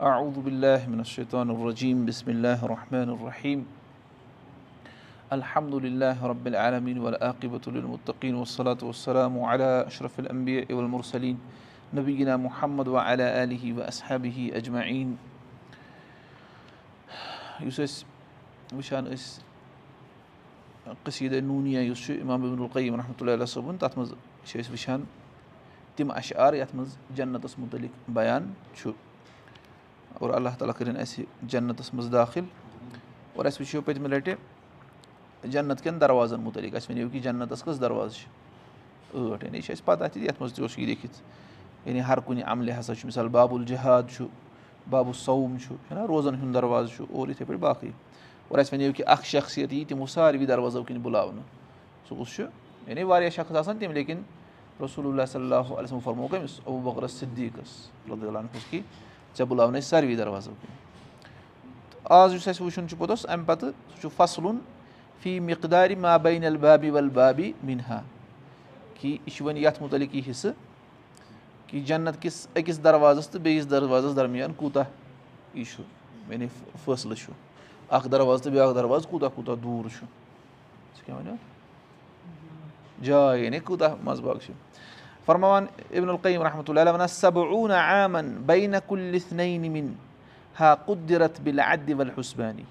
أعوذ بالله من الشيطان الرجيم بسم الله الرحمن الرحيم الحمد لله رب العالمين والعاقبة للمتقين والصلاة والسلام على أشرف الأنبياء والمرسلين نبينا محمد وعلى آله وأصحابه أجمعين یُس أسۍ وٕچھان أسۍ قصیٖدٕ نوٗنیا یُس چھُ اِمام ابن القیٖم رحمتہ اللہ صٲبُن تَتھ منٛز چھِ أسۍ وٕچھان تِم اشعار یَتھ منٛز جنتَس مُتعلق بیان چھُ اور اللہ تعالیٰ کٔرِنۍ اَسہِ جنتَس منٛز دٲخِل اور اَسہِ وٕچھو پٔتمہِ لَٹہِ جنت کٮ۪ن دروازَن مُتعلِق۔ اَسہِ ؤنِو کہِ جنتَس کٔژ دروازٕ چھِ ٲٹھ یعنی یہِ چھِ اَسہِ پَتہ تہِ یَتھ منٛز تہِ اوس یہِ لیکھِتھ یعنی ہر کُنہِ عملہِ ہسا چھُ مِثال باب الجِہاد چھُ بابُ صوم چھُ چھُنہ روزَن ہُنٛد دروازٕ چھُ اور یِتھَے پٲٹھۍ باقٕے اور اَسہِ وَنیو کہِ اکھ شخصیت یی تِمو ساروی دروازو کِنۍ بُلاونہٕ سُہ کُس چھُ یعنی واریاہ شخص آسان تِم لیکِن رسول اللہ صلی اللہُ علیہ وسلم فرمو کٔمِس ابوٗ بکرس صدیٖقس رضلانس کہِ ژےٚ بُلاونے ساروی دروازو کِنۍ تہٕ آز یُس اَسہِ وٕچھُن چھُ پوٚتُس اَمہِ پَتہٕ سُہ چھُ فصلُن فی مقدارِ مابین البابی ول بابی مِنہا کہِ یہِ چھُ وۄنۍ یَتھ مُتعلِق یہِ حِصہٕ کہِ جنت کِس أکِس دروازَس تہٕ بیٚیِس دروازَس درمیان کوٗتاہ یہِ چھُ یعنی فٲصلہٕ چھُ اکھ دروازٕ تہٕ بیاکھ دروازٕ کوٗتاہ کوٗتاہ دوٗر چھُ ژٕ کیاہ وَنیو جاے یعنی کوٗتاہ منٛزٕ باغ چھُ فرماوان ابن القیٖم رحمتہ اللہ وَنان کُلِس ول حُسبانی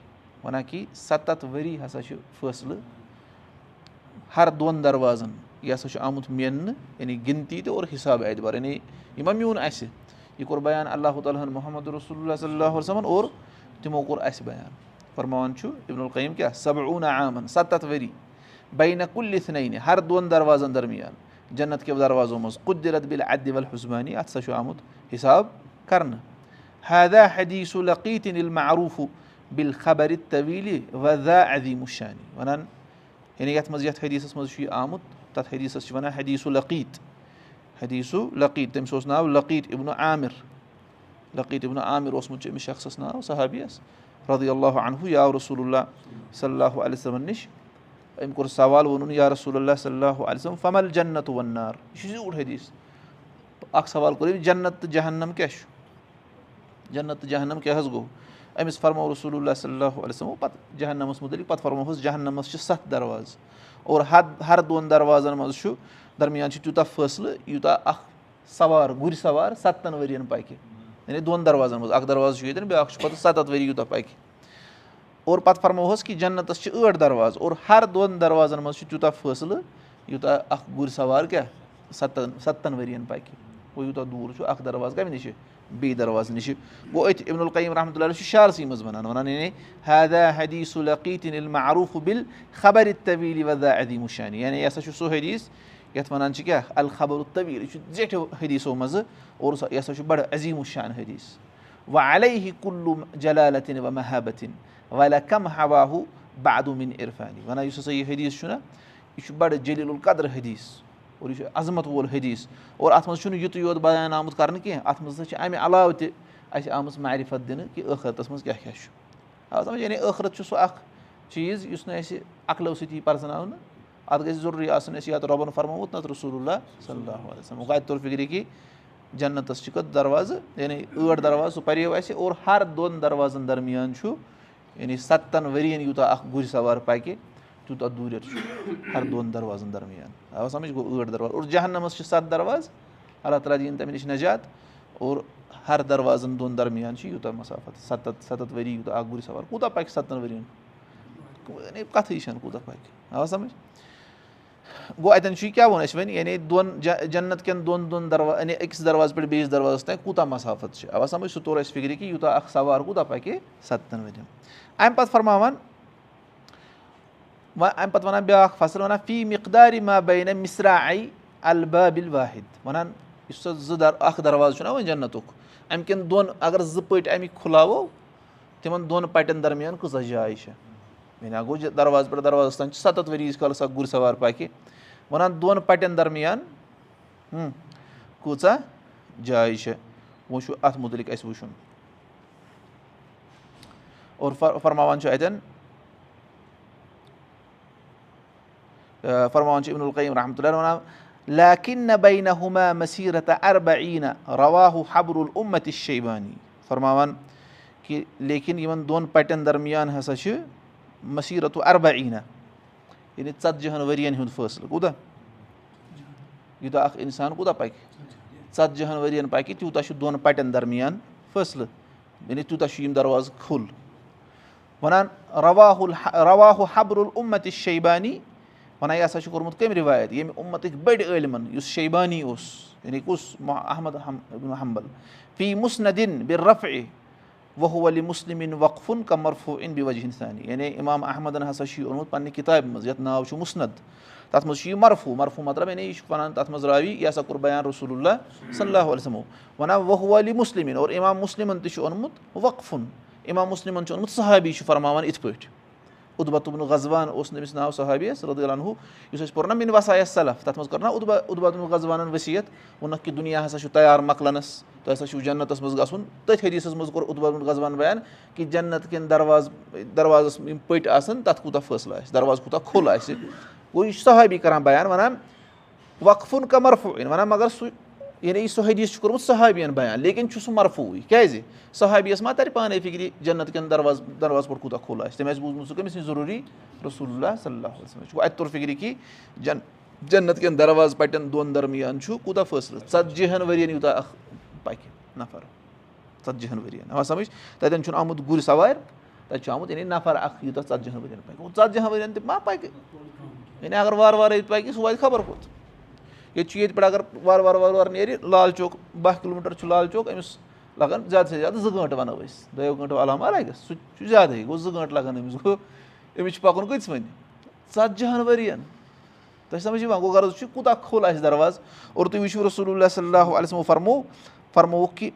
وَنان کہِ سَتَتھ ؤری ہسا چھُ فٲصلہٕ ہر دۄن دروازن یہِ ہسا چھُ آمُت میننہٕ یعنی گِنتی تہِ اور حِساب اعتبار یعنی یہِ مہ میوٗن اَسہِ یہِ کوٚر بَیان اللہُ تعالیٰ ہن محمد رسول اللہ صلی اللہُ وسلمن اور تِمو کوٚر اَسہِ بَیان فرماوان چھُ ابن القیٖم کیاہ صبعوٗنہ عامن سَتَتھ ؤری بینا کُلِس نٔنۍ ہر دۄن دروازن درمیان جنت کیو دروازو منٛز قُدرت بِل ادِ ول حُسبانی اَتھ ہسا چھُ آمُت حِساب کرنہٕ حدا حدیٖثُ لقیٖتِن ییٚلہِ معروٗفُ بِل خبرِ طویٖلہِ ودا ادیٖم شانی وَنان یعنی یَتھ منٛز یَتھ حدیٖثَس منٛز چھُ یہِ آمُت تَتھ حدیٖثَس چھِ وَنان حدیٖثُ لقیٖت حدیٖثُ لقیٖت تٔمِس اوس ناو لقیٖت اِبنو عامِر لقیٖت اِبنو عامِر اوسمُت چھُ أمِس شخصَس ناو صحابِیَس رضی اللہ عنہُ یا رسول اللہ صلی اللہُ علیہ وسلمن نِش أمۍ کوٚر سوال ووٚنُن یا رسول اللہ صلی اللہُ علیہ وسلم فمل جنت وَنار یہِ چھُ زیوٗٹھ حدیٖث اکھ سوال کوٚر أمۍ جنت تہٕ جہنم کیاہ چھُ جنت تہٕ جہنم کیاہ حظ گوٚو أمِس فرمو رسول اللہ صلی اللہُ علیہ وسلم پَتہٕ جہنمَس مُتعلِق پَتہٕ فرمووُس جہنمَس چھِ سَتھ دروازٕ اور حد ہر دۄن دروازن منٛز چھُ درمیان چھُ تیوٗتاہ فٲصلہٕ یوٗتاہ اکھ سوار گُرۍ سوار سَتَن ؤرین پَکہِ یعنی دۄن دروازن منٛز اکھ دروازٕ چھُ ییٚتٮ۪ن بیاکھ چھُ پَتہٕ سَتَتھ ؤری یوٗتاہ پَکہِ اور پَتہٕ فرموہَس کہِ جنتَس چھِ ٲٹھ دروازٕ اور ہر دۄن دروازن منٛز چھُ تیوٗتاہ فٲصلہٕ یوٗتاہ اکھ گُرۍ سوار کیاہ؟ سَتَن سَتَن ؤرین پَکہِ۔ گوٚو یوٗتاہ دوٗر چھُ اکھ دروازٕ کَمہِ نِش بیٚیہِ دروازٕ نِش گوٚو أتھۍ عبدُ القیٖم رحمتہ اللہ چھُ شارسٕے منٛز وَنان وَنان یعنی حدا حدیٖث لقیٖتِن ییٚلہِ معروٗف بِل خبرِ طویٖل ودا ادیٖم شانی یعنی یہِ ہسا چھُ سُہ حدیٖث یَتھ وَنان چھِ کیاہ؟ الخبر طویٖل یہِ چھُ زیٹھیو حدیٖثو منٛزٕ اور یہِ ہسا چھُ بَڑٕ عظیٖم الشان حدیٖث۔ وَ علیہ کُلُ جلالتِن و محبتِن وَلا کم ہواہوٗ بادوٗمِن عرفانی وَنان یُس ہسا یہِ حدیٖث چھُنہ یہِ چھُ بَڑٕ جلیٖل القدر حدیٖث اور یہِ چھُ عظمت وول حدیٖث اور اَتھ منٛز چھُنہٕ یُتُے یوت بیان آمُت کَرنہٕ کینٛہہ اَتھ منٛز ہسا چھِ اَمہِ علاوٕ تہِ اَسہِ آمٕژ معرفت دِنہٕ کہِ ٲخرتَس منٛز کیاہ کیاہ چھُ۔ یعنی ٲخرت چھُ سُہ اکھ چیٖز یُس نہٕ اَسہِ عقلو سۭتی یی پَرزٕناونہٕ اَتھ گژھِ ضروٗری آسٕنۍ اَسہِ یا رۄبَن فرمومُت نَتہٕ رسول اللہ صلی اللہُ علیہ وسلم۔ کَتہِ توٚر فِکرِ کہِ جنتَس چھِ کٔژ دروازٕ یعنی ٲٹھ دروازٕ سُہ پَریو اَسہِ اور ہر دۄن دروازَن درمیان چھُ یعنی سَتَن ؤرین یوٗتاہ اکھ گُرۍ سوار پَکہِ تیوٗتاہ دوٗرِ چھُ ہر دۄن دروازن درمیان آ سَمجھ گوٚو ٲٹھ دروازٕ اور جہنَمَس چھِ سَتھ دروازٕ اللہ تعالیٰ دِیِن تَمہِ نِش نجات. اور ہر دروازن دۄن درمیان چھِ یوٗتاہ مَسافت. سَتَتھ سَتَتھ ؤری یوٗتاہ اکھ گُرۍ سوار. کوٗتاہ پَکہِ سَتَن ؤرین یعنی کَتھٕے چھَنہٕ کوٗتاہ پَکہِ آ سَمجھ گوٚو اَتؠن چھُ یہِ کیاہ ووٚن اَسہِ وۄنۍ یعنی دۄن جنت کٮ۪ن دۄن دۄن درواز یعنی أکِس دروازٕ پؠٹھ بیٚیِس دروازَس تانۍ کوٗتاہ مَسافت چھِ اَوا سَمجھ سُہ توٚر اَسہِ فِکرِ کہِ یوٗتاہ اکھ سوار کوٗتاہ پَکہِ سَتَن ؤرین اَمہِ پَتہٕ فرماوان وۄنۍ اَمہِ پَتہٕ وَنان بیٛاکھ فصٕل وَنان فی مِقدارِ ما بینا مِسرا آی البابِل واحِد وَنان یُس سۄ زٕ در اکھ دروازٕ چھُنہ وۄنۍ جنتُک اَمہِ کٮ۪ن دۄن اگر زٕ پٔٹۍ اَمِکۍ کھُلاوو تِمن دۄن پَٹٮ۪ن درمیان کۭژاہ جاے چھےٚ اکھ گوٚو دروازٕ پٮ۪ٹھ دروازَس تانۍ چھِ سَتَتھ ؤری ییٖتِس کالَس اکھ گُرۍ سوار پَکہِ وَنان دۄن پَٹٮ۪ن درمیان کۭژاہ جاے چھےٚ وۄنۍ چھُ اَتھ مُتعلِق اَسہِ وٕچھُن اور فرماوان چھُ اَتؠن فرماوان چھُ عبدُ القیٖم رحمتہ اللہ وَنان لیکِن ہُما مسیٖرت اربا عیٖنہ رواہُ حبرُ العمت شیبانی فرماوان کہِ لیکِن یِمن دۄن پَٹٮ۪ن درمیان ہسا چھِ مٔصیٖرت و اَربا ایٖنا یعنی ژَتجِہن ؤرین ہُنٛد فٲصلہٕ کوٗتاہ یوٗتاہ اکھ اِنسان کوٗتاہ پَکہِ ژَتجِہن ؤرین پَکہِ تیوٗتاہ چھُ دۄن پَٹٮ۪ن درمیان فٲصلہٕ یعنی تیوٗتاہ چھُ یِم دروازٕ کھُل وَنان رواہُل رواہُ حبرُل اُمت شیبانی وَنان یہِ ہسا چھُ کوٚرمُت کٔمۍ رِوایت ییٚمہِ اُمتٕکۍ بٔڑۍ عٲلمَن یُس شیبانی اوس یعنی کُس احمد حمبل فی مُسندِن بِر رفے وہو علی مُسلِم وقفُن کمرفو اِن بِ وجہ ہِنسانی یعنی اِمام احمدن ہسا چھُ یہِ اوٚنمُت پنٕنہِ کِتابہِ منٛز یَتھ ناو چھُ مُسند. تَتھ منٛز چھُ یہِ مرفوٗ مرفوٗ مطلب یعنی یہِ چھُ وَنان تَتھ منٛز راوی یہِ ہسا کوٚر بیان رسول اللہ صلی اللہ علیہمو وَنان وہو علی مُسلِم اور اِمام مُسلِمن تہِ چھُ اوٚنمُت وقفُن اِمام مُسلِمن چھُ اوٚنمُت صحابی چھُ فرماوان یِتھ پٲٹھۍ اُدبتُبنہٕ غزوان اوس نہٕ أمِس ناو صحابِیَس رُدُالنہُ یُس اَسہِ پوٚر نا مِن وسایس سَلف تَتھ منٛز کٔر نا اُدبا اُدبتُن غزوانن ؤسِیت ووٚنُکھ کہِ دُنیا ہسا چھُ تَیار مۄکلنَس تۄہہِ ہسا چھُو جنتَس منٛز گژھُن تٔتھۍ حدیٖثَس منٛز کوٚر اُدبتُن غزوان بیان کہِ جنت کٮ۪ن دروازٕ دروازَس یِم پٔٹۍ آسان تَتھ کوٗتاہ فٲصلہٕ آسہِ دروازٕ کوٗتاہ کھُل آسہِ گوٚو یہِ چھُ صحابی کران بیان وَنان وقفُن کَمرفُن وَنان مگر سُہ یعنی سُہ حدیٖث چھُ کوٚرمُت صحابِین بیان لیکِن چھُ سُہ مرفوٗے کیازِ صحابِیَس ما تَرِ پانے فِکرِ جنت کٮ۪ن دروازٕ دروازٕ پٮ۪ٹھ کوٗتاہ کھُل آسہِ تٔمۍ آسہِ بوٗزمُت سُہ کٔمِس نِش ضروٗری رسول اللہ صلی اللہ علیہ چھُ اَتہِ توٚر فِکرِ کہِ جن جنت کٮ۪ن دروازٕ پَٹٮ۪ن دۄن درمیان چھُ کوٗتاہ فٲصلہٕ ژَتجِہن ؤرین یوٗتاہ اکھ پَکہِ نَفر. ژَتجِہن ؤرین آ سَمجھ تَتٮ۪ن چھُنہٕ آمُت گُرۍ سَوارِ تَتہِ چھُ آمُت یعنی نَفر اکھ یوٗتاہ ژَتجِہن ؤرین پَکہِ ژَتجِہن ؤرین تہِ ما پَکہِ یعنی اَگر وارٕ وارٕ ییٚتہِ پَکہِ سُہ واتہِ خبر کوٚت ییٚتہِ چھُ ییٚتہِ پٮ۪ٹھ اَگر وارٕ وارٕ وارٕ وارٕ نیرِ لال چوک باہ کِلوٗ میٖٹر چھُ لال چوک أمِس لگان زیادٕ سے زیادٕ زٕ گٲنٹہٕ وَنو أسۍ۔ دۄیو گٲنٹو علاوٕ ما لَگٮ۪س سُہ چھُ زیادَے گوٚو زٕ گٲنٹہٕ لگان أمِس گوٚو أمِس چھُ پَکُن کۭتِس وَنہِ؟ ژَتجِہن ؤرین تۄہہِ سَمجھ یِوان؟ گوٚو غرض چھُ کوٗتاہ کھُل آسہِ دروازٕ؟ اور تُہۍ وٕچھِو رسول اللہ صلی اللہ علیہ فرمو فرمووُکھ کہِ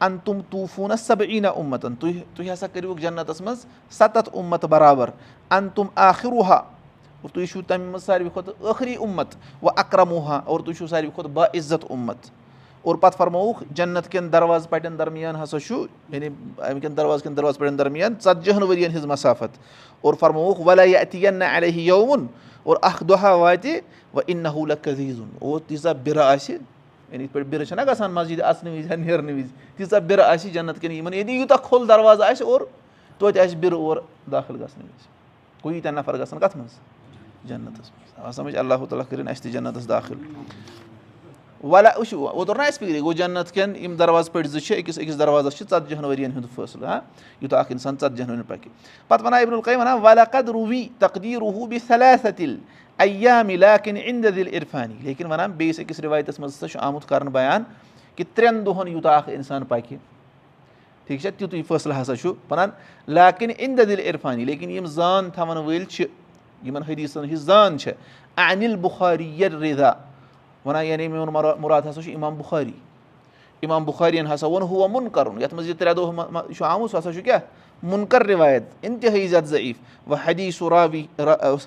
اَن تُم طوٗفوٗنا سب ایٖنا اُمتن تُہۍ تُہۍ ہسا کٔرِوُکھ جنتس منٛز سَتَتھ اُمت برابر۔ اَن تُم آخروٗہا اور تُہۍ چھُو تَمہِ منٛز ساروی کھۄتہٕ ٲخری اُمت وۄنۍ اکرموہا اور تُہۍ چھُو ساروی کھۄتہٕ با عزت اُمت۔ اور پَتہٕ فرمووُکھ جنت کٮ۪ن دروازٕ پَٹٮ۪ن درمیان ہسا چھُ یعنی اَمہِ کٮ۪ن دروازٕ کٮ۪ن دروازٕ پَٹٮ۪ن درمیان ژَتجِہن ؤرین ہٕنٛز مَسافت۔ اور فرمووُکھ علیہ یووُن اور اکھ دۄہا واتہِ وۄنۍ اِن نہوٗ لقیٖزُن اور تیٖژاہ بِرٕ آسہِ یعنی یِتھ پٲٹھۍ بِرٕ چھےٚ نہ گژھان مسجِد اَژنہٕ وِزِ یا نیرنہٕ وِزِ تیٖژاہ بِرٕ آسہِ جنت کٮ۪ن یِمن۔ یعنی یوٗتاہ کھوٚل دروازٕ آسہِ اور توتہِ آسہِ بِرٕ اور داخل گژھنہٕ وِزِ۔ گوٚو ییٖتیٛاہ نَفر گژھن کَتھ منٛز جنتَس منٛز آ سَمجھ اللہ تعالیٰ کٔرِنۍ اَسہِ تہِ جنتَس داخِل. وَلہ وٕچھِو اوترٕ نہ اَسہِ گوٚو جنت کٮ۪ن یِم دروازٕ پٔٹۍ زٕ چھِ أکِس أکِس دروازَس چھِ ژَتجِہن ؤرین ہُنٛد فٲصلہٕ ہاں یوٗتاہ اکھ اِنسان ژَتجِہن ؤرین پَکہِ پَتہٕ وَنان اِبرُل وَنان وَلہ قد روٗوی تقدیٖر روٗ بی سَلیسَتِل اَیا مِلا کِنۍ اِنٛدِ دِل عرفانی لیکِن وَنان بیٚیِس أکِس رِوایتَس منٛز ہسا چھُ آمُت کَرنہٕ بیان کہِ ترٛٮ۪ن دۄہَن یوٗتاہ اکھ اِنسان پَکہِ ٹھیٖک چھا تیُتُے فٲصلہٕ ہسا چھُ وَنان لاکِن اِنٛدِ دِل عرفانی لیکِن یِم زان تھاوَن وٲلۍ چھِ یِمن حدیٖثن ہِنٛز زان چھِ انِل بُخاری رِدا وَنان یعنی میون مُراد ہسا چھُ اِمام بُخاری اِمام بُخارین ہسا ووٚن ہُہ مُن کَرُن یَتھ منٛز یہِ ترٛےٚ دۄہ چھُ آمُت سُہ ہسا چھُ کیاہ مُنکر رِوایت اِنتِہٲیی زیادٕ ضعیٖف وۄنۍ حدیٖث راوی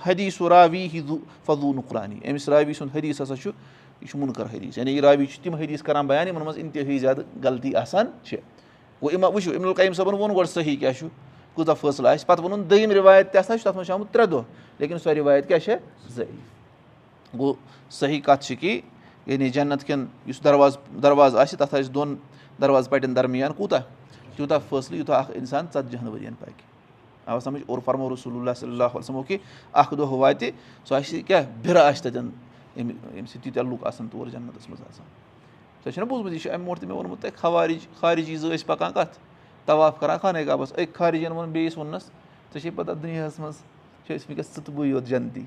حدیٖث راوی فضوٗ نُقرانی أمِس راوی سُنٛد حدیٖث ہسا چھُ یہِ چھُ مُنکر حدیٖث یعنی یہِ راوی چھُ تِم حدیٖث کران بیان یِمن منٛز اِنتِہٲیی زیادٕ غلطی آسان چھِ گوٚو وٕچھِو صٲبن ووٚن گۄڈٕ صحیح کیاہ چھُ کۭژاہ فٲصلہٕ آسہِ پَتہٕ ووٚنُن دٔیِم رِوایت تہِ ہسا چھُ تَتھ منٛز چھُ آمُت ترٛےٚ دۄہ لیکِن سۄ رِوایت کیاہ چھےٚ ضعیٖف گوٚو صحیح کَتھ چھِ کہِ یعنی جنت کٮ۪ن یُس دروازٕ دروازٕ آسہِ تَتھ آسہِ دۄن دروازٕ پَٹٮ۪ن درمیان کوٗتاہ تیوٗتاہ فٲصلہٕ یوٗتاہ اکھ اِنسان ژَتجِہن ؤرین پَکہِ آ سَمجھ اور فرمو رسول اللہ صلی اللہ علیہ وسلمو کہِ اکھ دۄہ واتہِ سُہ آسہِ کیاہ بِرٕ آسہِ تَتٮ۪ن اَمہِ ییٚمہِ سۭتۍ تیٖتیٛاہ لُکھ آسان تور جنتَس منٛز آسان تۄہہِ چھُنہ بوٗزمُت یہِ چھُ اَمہِ برونٛٹھ تہِ مےٚ ووٚنمُت تۄہہِ خارِج خارجی زٕ ٲسۍ پَکان کَتھ طواف کَران خانے کعبَس أکۍ خارجِین ووٚن بیٚیِس ووٚننَس ژےٚ چھے پَتہ دُنیاہَس منٛز چھِ أسۍ وٕنکیٚس ژٕ تہٕ بٕے یوت جنتی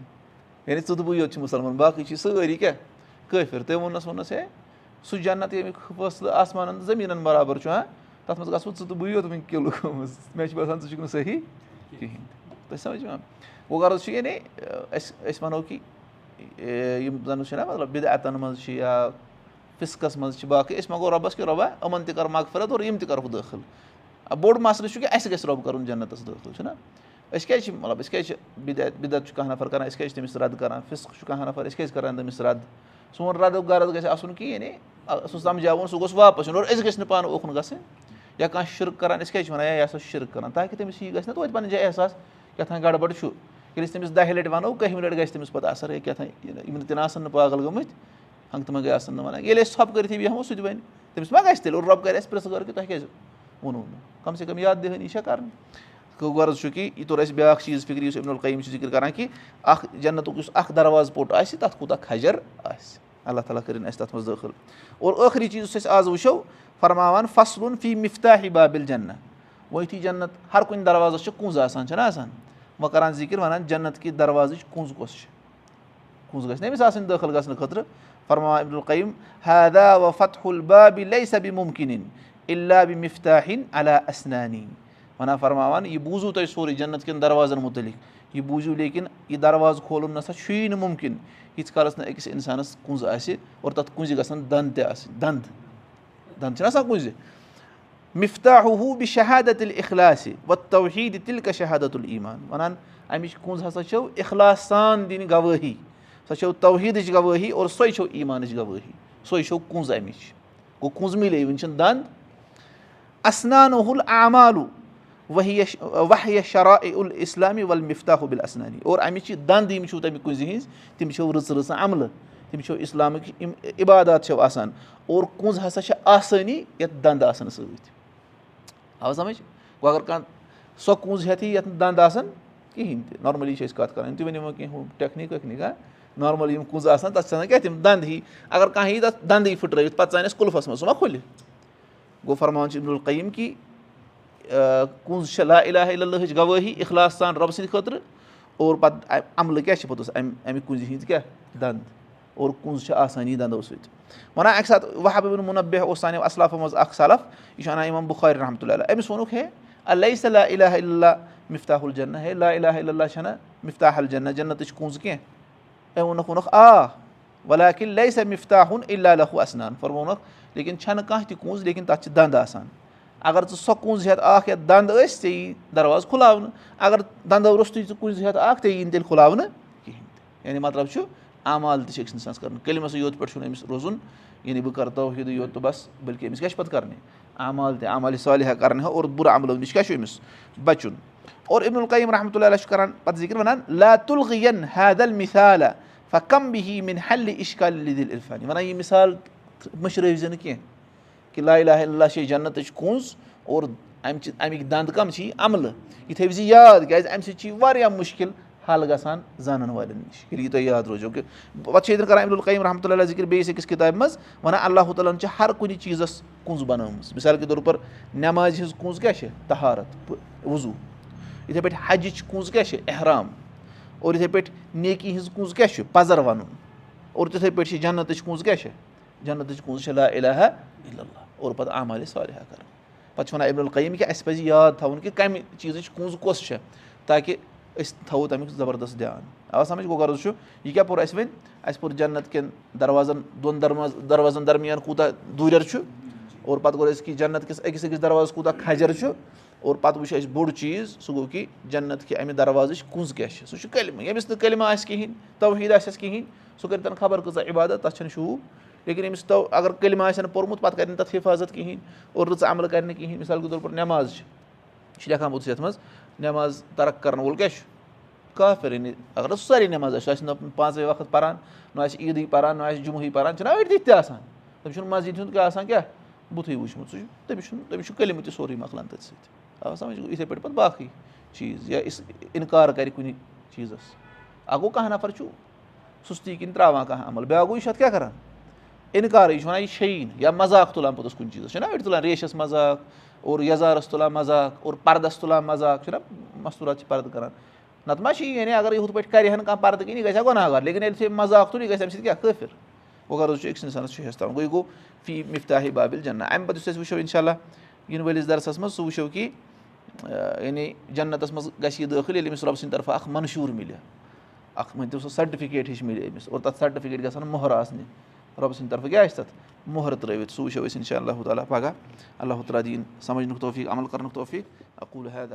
یعنی ژٕ تہٕ بٕے یوت چھِ مُسلمان باقٕے چھِ سٲری کیٛاہ کٲفِر تٔمۍ ووٚننَس ووٚننَس ہے سُہ جنت ییٚمیُک فٲصلہٕ آسمانَن زٔمیٖنَن برابر چھُ ہاں؟ تَتھ منٛز گژھو ژٕ تہٕ بٕے یوت وٕنۍ کِلوٗ گٔمٕژ مےٚ چھُ باسان ژٕ چھُکھ نہٕ صحیح؟ کِہیٖنۍ تۄہہِ سَمجھ یِوان گوٚو غرض چھُ یعنی أسۍ أسۍ وَنو کہِ یِم زَن چھِنہ مطلب بِدعتَن منٛز چھِ یا فِسکَس منٛز چھِ باقٕے أسۍ منٛگو رۄبَس کہِ رۄبا یِمَن تہِ کَرو مغفرت اور یِم تہِ کَرہو دٲخٕل بوٚڑ مَسلہٕ چھُ کہِ اَسہِ گژھِ رۄب کَرُن جنتَس دٲخٕل چھُنہ أسۍ کیازِ چھِ مطلب أسۍ کیازِ چھِ بِدعت بِدعت چھُ کانٛہہ نَفر کَران أسۍ کیازِ چھِ تٔمِس رَد کَران فِسک چھُ کانٛہہ نَفر أسۍ کیازِ کَران تٔمِس رَد سون رَدُک غرض گژھِ آسُن کہِ یعنی سُہ سَمجاوُن سُہ گوٚژھ واپَس یُن اور أسۍ گٔژھۍ نہٕ پانہٕ اوٚکُن گژھٕنۍ یا کانٛہہ شِرک کَران أسۍ کیازِ چھِ وَنان ہے یہِ ہسا شِرک کَران تاکہِ تٔمِس یی گژھِ نہ توتہِ پَنٕنۍ جایہِ احساس کیٛاہ تام گڑبڑ چھُ ییٚلہِ أسۍ تٔمِس دَہہِ لَٹہِ وَنو کٔہمہِ لَٹہِ گژھِ تٔمِس پَتہٕ اَثر ہے کیٛاہ تام یِم نہٕ تہِ نہٕ آسان نہٕ پاگل گٔمٕتۍ ہنٛگتہٕ منٛگٕے آسان نہٕ وَنان ییٚلہِ أسۍ ژھۄپہٕ کٔرِتھٕے بیٚہمو سُہ تہِ بَنہِ تٔمِس ما گژھِ تیٚلہِ اور رۄب کَرِ اَسہِ پرٛژھ غٲر کہِ تۄہہِ کیازِ ووٚنوُ نہٕ کَم سے کَم یاد دِہٲنی چھےٚ کَرٕنۍ غرض چھُ کہِ یہِ توٚر اَسہِ بیٛاکھ چیٖز فِکرِ یُس عبدالقیٖم چھُ ذِکِر کَران کہِ اَکھ جنتُک یُس اَکھ دَرواز پوٚٹ آسہِ تَتھ کوٗتاہ کھَجر آسہِ اللہ تعالیٰ کٔرِنۍ اَسہِ تَتھ منٛز دٲخٕل اور ٲخری چیٖز یُس أسۍ آز وٕچھو فرماوان فصلُن فی مِفتا بابِل جنت وۄنۍ یُتھُے جنت ہر کُنہِ دروازَس چھِ کُنٛز آسان چھَنہ آسان وۄنۍ کَران ذِکِر وَنان جنت کہِ دروازٕچ کُنٛز کۄس چھِ کُنٛز گژھِ نہٕ أمِس آسٕنۍ دٲخٕل گژھنہٕ خٲطرٕ فرماوان عبدالقیٖم ہدا و فتح البابِ لے سبِ مُمکِن اللہ بِ مِفتاحِن علا اسنانی وَنان فرماوان یہِ بوٗزوٗ تۄہہِ سورُے جنت کٮ۪ن دروازَن مُتعلِق یہِ بوٗزِو لیکِن یہِ دروازٕ کھولُن نسا چھُیی نہٕ مُمکِن ییٖتِس کالَس نہٕ أکِس اِنسانَس کُنٛز آسہِ اور تَتھ کُنٛزِ گژھن دنٛد تہِ آسٕنۍ دنٛد دنٛد چھِنہ آسان کُنٛزِ مِفتا ہُہ بہِ شہادت اِخلاسہِ وَ توحیٖد تِلہِ کا شہادت الایٖمان وَنان اَمِچ کُنٛز ہسا سان دِنہِ گوٲہی سۄ چھو توحیٖدٕچ گوٲہی اور سۄے چھو ایٖمانٕچ گوٲہی سۄے چھو کُنٛز اَمِچ گوٚو کُنٛز مِلے وٕنۍ چھِنہٕ دنٛد اسنانُل عامالوٗ وحیہ شرا الاسلامی ول مِفتاحُبِل اسنانی اور اَمِچ دنٛد یِم چھِو تَمہِ کُنزِ ہِنٛز تِم چھِو رٕژٕ رٕژٕ عملہٕ تِم چھِو اِسلامٕکۍ یِم عبادات چھِو آسان اور کُنٛز ہسا چھِ آسٲنی یَتھ دنٛد آسان سۭتۍ آو سَمجھ گوٚو اگر کانٛہہ سۄ کُنٛز ہٮ۪تھٕے یَتھ نہٕ دنٛد آسان کِہینۍ تہِ نارمٔلی چھِ أسۍ کَتھ کَران تُہۍ ؤنِو وۄنۍ کینٛہہ ہُہ ٹٮ۪کنیٖک وٮ۪کنیٖک ہا نارمٔلی یِم کُنٛزٕ آسان تَتھ چھِ آسان کیٛاہ تِم دنٛد ہی اگر کانٛہہ یی تَتھ دنٛدٕے پھٕٹرٲوِتھ پَتہٕ ژانٮ۪س کُلفَس منٛز سُہ ما کھُلہِ گوٚو فرمان چھُ عبدالقیٖم کہِ کُنٛز چھِ لا علا اللہٕچ گوٲہی اِخلاص سان رۄبہٕ سٕنٛدِ خٲطرٕ اور پَتہٕ عملہٕ کیٛاہ چھِ پوٚتُس اَمہِ اَمہِ کُنزِ ہِنٛدۍ کیٛاہ دنٛد اور کُنٛز چھِ آسٲنی دنٛدو سۭتۍ وَنان اَکہِ ساتہٕ وَہبُن مُنبے اوس سانیو اَصلافو منٛز اکھ سَلف یہِ چھُ اَنان یِمن بُخارِ رحمتُہ اللہ أمِس ووٚنُکھ ہے اللہ صلیٰ علیٰ اللہ مِفتاح الجنّا ہے لا علیٰ اللہ چھَنہ مِفتاح الجنّا جنتٕچ کُنٛز کینٛہہ أمۍ ووٚنُکھ ووٚنُکھ آ ولاکِن لے سا مِفتاحُن اللہ لہُ اَسنان فرمونکھ لیکِن چھَنہٕ کانٛہہ تہِ کُنٛز لیکِن تَتھ چھِ دنٛد آسان اگر ژٕ سۄ کُنٛز ہٮ۪تھ اکھ یَتھ دنٛد ٲسۍ ژےٚ یی دروازٕ کھُلاونہٕ اگر دنٛدو روٚستُے ژٕ کُنٛزِ ہٮ۪تھ اکھ ژےٚ یی تیٚلہِ کھُلاونہٕ کِہینۍ تہِ یعنی مطلب چھُ اعمال تہِ چھِ أکِس اِنسانَس کَرُن کٔلمَسٕے یوت پٮ۪ٹھ چھُنہٕ أمِس روزُن یعنی بہٕ کَرٕ توحیٖدٕے یوت تہٕ بَس بٔلکہِ أمِس کیٛاہ چھِ پَتہٕ کَرنہِ اعمال تہِ عمالہِ صالحہ کَرنہِ اور بُرٕ عملو نِش کیٛاہ چھُ أمِس بَچُن اور عبدالقیٖم رحمتہ اللہ چھُ کَران پَتہٕ ذِکِر وَنان لا تُلغِین حیدل مِثالہ فَکَم بِہی مِن حلہِ اِشکال دِل عرفانی وَنان یہِ مِثال مٔشرٲوۍ زِ نہٕ کینٛہہ کہِ لا اللہ چھِ جنتٕچ کُنٛز اور اَمہِ چہِ اَمِکۍ دنٛد کَم چھِ یہِ عملہٕ یہِ تھٲوِو زِ یاد کیٛازِ اَمہِ سۭتۍ چھِ یہِ واریاہ مُشکِل حل گژھان زانَن والٮ۪ن نِش ییٚلہِ یہِ تۄہہِ یاد روزیو کہِ پَتہٕ چھِ ییٚتٮ۪ن کَران عبدالقیٖم رحمتہ اللہ ذِکِر بیٚیِس أکِس کِتابہِ منٛز وَنان اللہُ تعالیٰ ہَن چھِ ہر کُنہِ چیٖزَس کُنٛز بَنٲومٕژ مِثال کے طور پر نٮ۪مازِ ہِنٛز کُنٛز کیٛاہ چھِ تہارت وضوٗ یِتھَے پٲٹھۍ حجِچ کُنٛز کیٛاہ چھِ احرام اور یِتھَے پٲٹھۍ نیکی ہِنٛز کُنٛز کیٛاہ چھِ پَزَر وَنُن اور تِتھَے پٲٹھۍ چھِ جنتٕچ کُنٛز کیٛاہ چھِ جنتٕچ کُنٛز چھِ لا الہ اور پَتہٕ عمالہِ صالحہ کَرُن پَتہٕ چھِ وَنان عبدالقیٖم کہِ اَسہِ پَزِ یاد تھاوُن کہِ کَمہِ چیٖزٕچ کُنٛز کۄس چھےٚ تاکہِ أسۍ تھاوو تَمیُک زَبردست دیان آ سَمجھ گوٚو غرض چھُ یہِ کیاہ پوٚر اَسہِ وۄنۍ اَسہِ پوٚر جنت کٮ۪ن دروازن دۄن درواز دروازن درمیان کوٗتاہ دوٗریر چھُ اور پَتہٕ کوٚر اَسہِ کہِ جنت کِس أکِس أکِس دروازَس کوٗتاہ کھجر چھُ اور پَتہٕ وٕچھ اَسہِ بوٚڑ چیٖز سُہ گوٚو کہِ جنت کہِ اَمہِ دروازٕچ کُنٛز کیاہ چھِ سُہ چھُ کلمہٕ ییٚمِس نہٕ کلمہٕ آسہِ کِہینۍ توحیٖد آسٮ۪س کِہینۍ سُہ کٔرۍ تَن خبر کۭژاہ عبادت تَتھ چھَنہٕ شوٗب لیکِن أمِس تو اگر کلمہٕ آسہِ نہٕ پوٚرمُت پَتہٕ کَرِ نہٕ تَتھ حِفاظت کِہینۍ اور رٕژ عملہٕ کَرِ نہٕ کِہینۍ مِثال کے طور پر نٮ۪ماز چھِ یہِ چھِ لیکھان پوٚتُس یَتھ منٛز نٮ۪ماز ترق کَرَن وول کیٛاہ چھُ کافِر یعنی اگر نہٕ سٲری نٮ۪ماز آسہِ سُہ آسہِ نہٕ پانٛژَے وقت پَران نہ آسہِ عیٖدٕے پَران نہ آسہِ جمعہ پَران چھِنہ أڑۍ تِتھۍ تہِ آسان تٔمِس چھُنہٕ مَسجِد ہُنٛد کیٛاہ آسان کیٛاہ بُتھٕے وٕچھمُت سُہ چھُ تٔمِس چھُنہٕ تٔمِس چھُ کلمہٕ تہِ سورُے مۄکلان تٔتھۍ سۭتۍ آ سَمجھ یِتھَے پٲٹھۍ پَتہٕ باقٕے چیٖز یا اِنکار کَرِ کُنہِ چیٖزَس۔ اَکھ گوٚو کانٛہہ نَفر چھُ سُستی کِنۍ ترٛاوان کانٛہہ عمل بیٛاکھ گوٚو یہِ چھُ اَتھ کیٛاہ کَران؟ اِنکارٕے یہِ چھُ وَنان یہِ چھیی نہٕ یا مزاق تُلان پوٚتُس کُنہِ چیٖزَس چھِنہ أڑۍ تُلان ریشَس مزاق اور یَزارَس تُلان مزاق اور پَردَس تُلان مزاق چھُنہ مَستوٗرات چھِ پَردٕ کَران۔ نَتہٕ ما چھِ یی یعنی اگر ہُتھ پٲٹھۍ کَرِ ہَن کانٛہہ پَردٕ کِنۍ یہِ گژھِ ہا گۄناہ لیکِن ییٚلہِ ژےٚ مزاق تُل یہِ گژھِ اَمہِ سۭتۍ کیٛاہ؟ کٲفِر۔ وۄنۍ غرض چھُ أکِس اِنسانَس چھُ ہٮ۪س تھاوُن گوٚو یہِ گوٚو فی مِفتاحی بابِل جنت اَمہِ پَتہٕ یُس أسۍ وٕچھو اِنشاء اللہ یِنہٕ وٲلِس دَرسَس منٛز سُہ وٕچھو کہِ یعنی جنتَس منٛز گژھِ یہِ دٲخٕل ییٚلہِ أمِس رۄبہٕ سٕنٛدِ طرفہٕ اَکھ منشوٗر مِلہِ اَکھ مٲنۍ تو سُہ سَٹفِکیٹ ہِش مِلہِ أمِس اور تَتھ سَٹفِکیٹ گژھن مۄہر آسنہِ رۄبہٕ سٕنٛدِ طرفہٕ کیٛاہ آسہِ تَتھ؟ مۄہر ترٛٲوِتھ سُہ وٕچھو أسۍ اِنشاء اللہ تعالیٰ پَگاہ۔ اللہ تعالیٰ دِیِن سَمجھنُک توفیٖق عمل کَرنُک توفیٖق۔ اکوٗل حید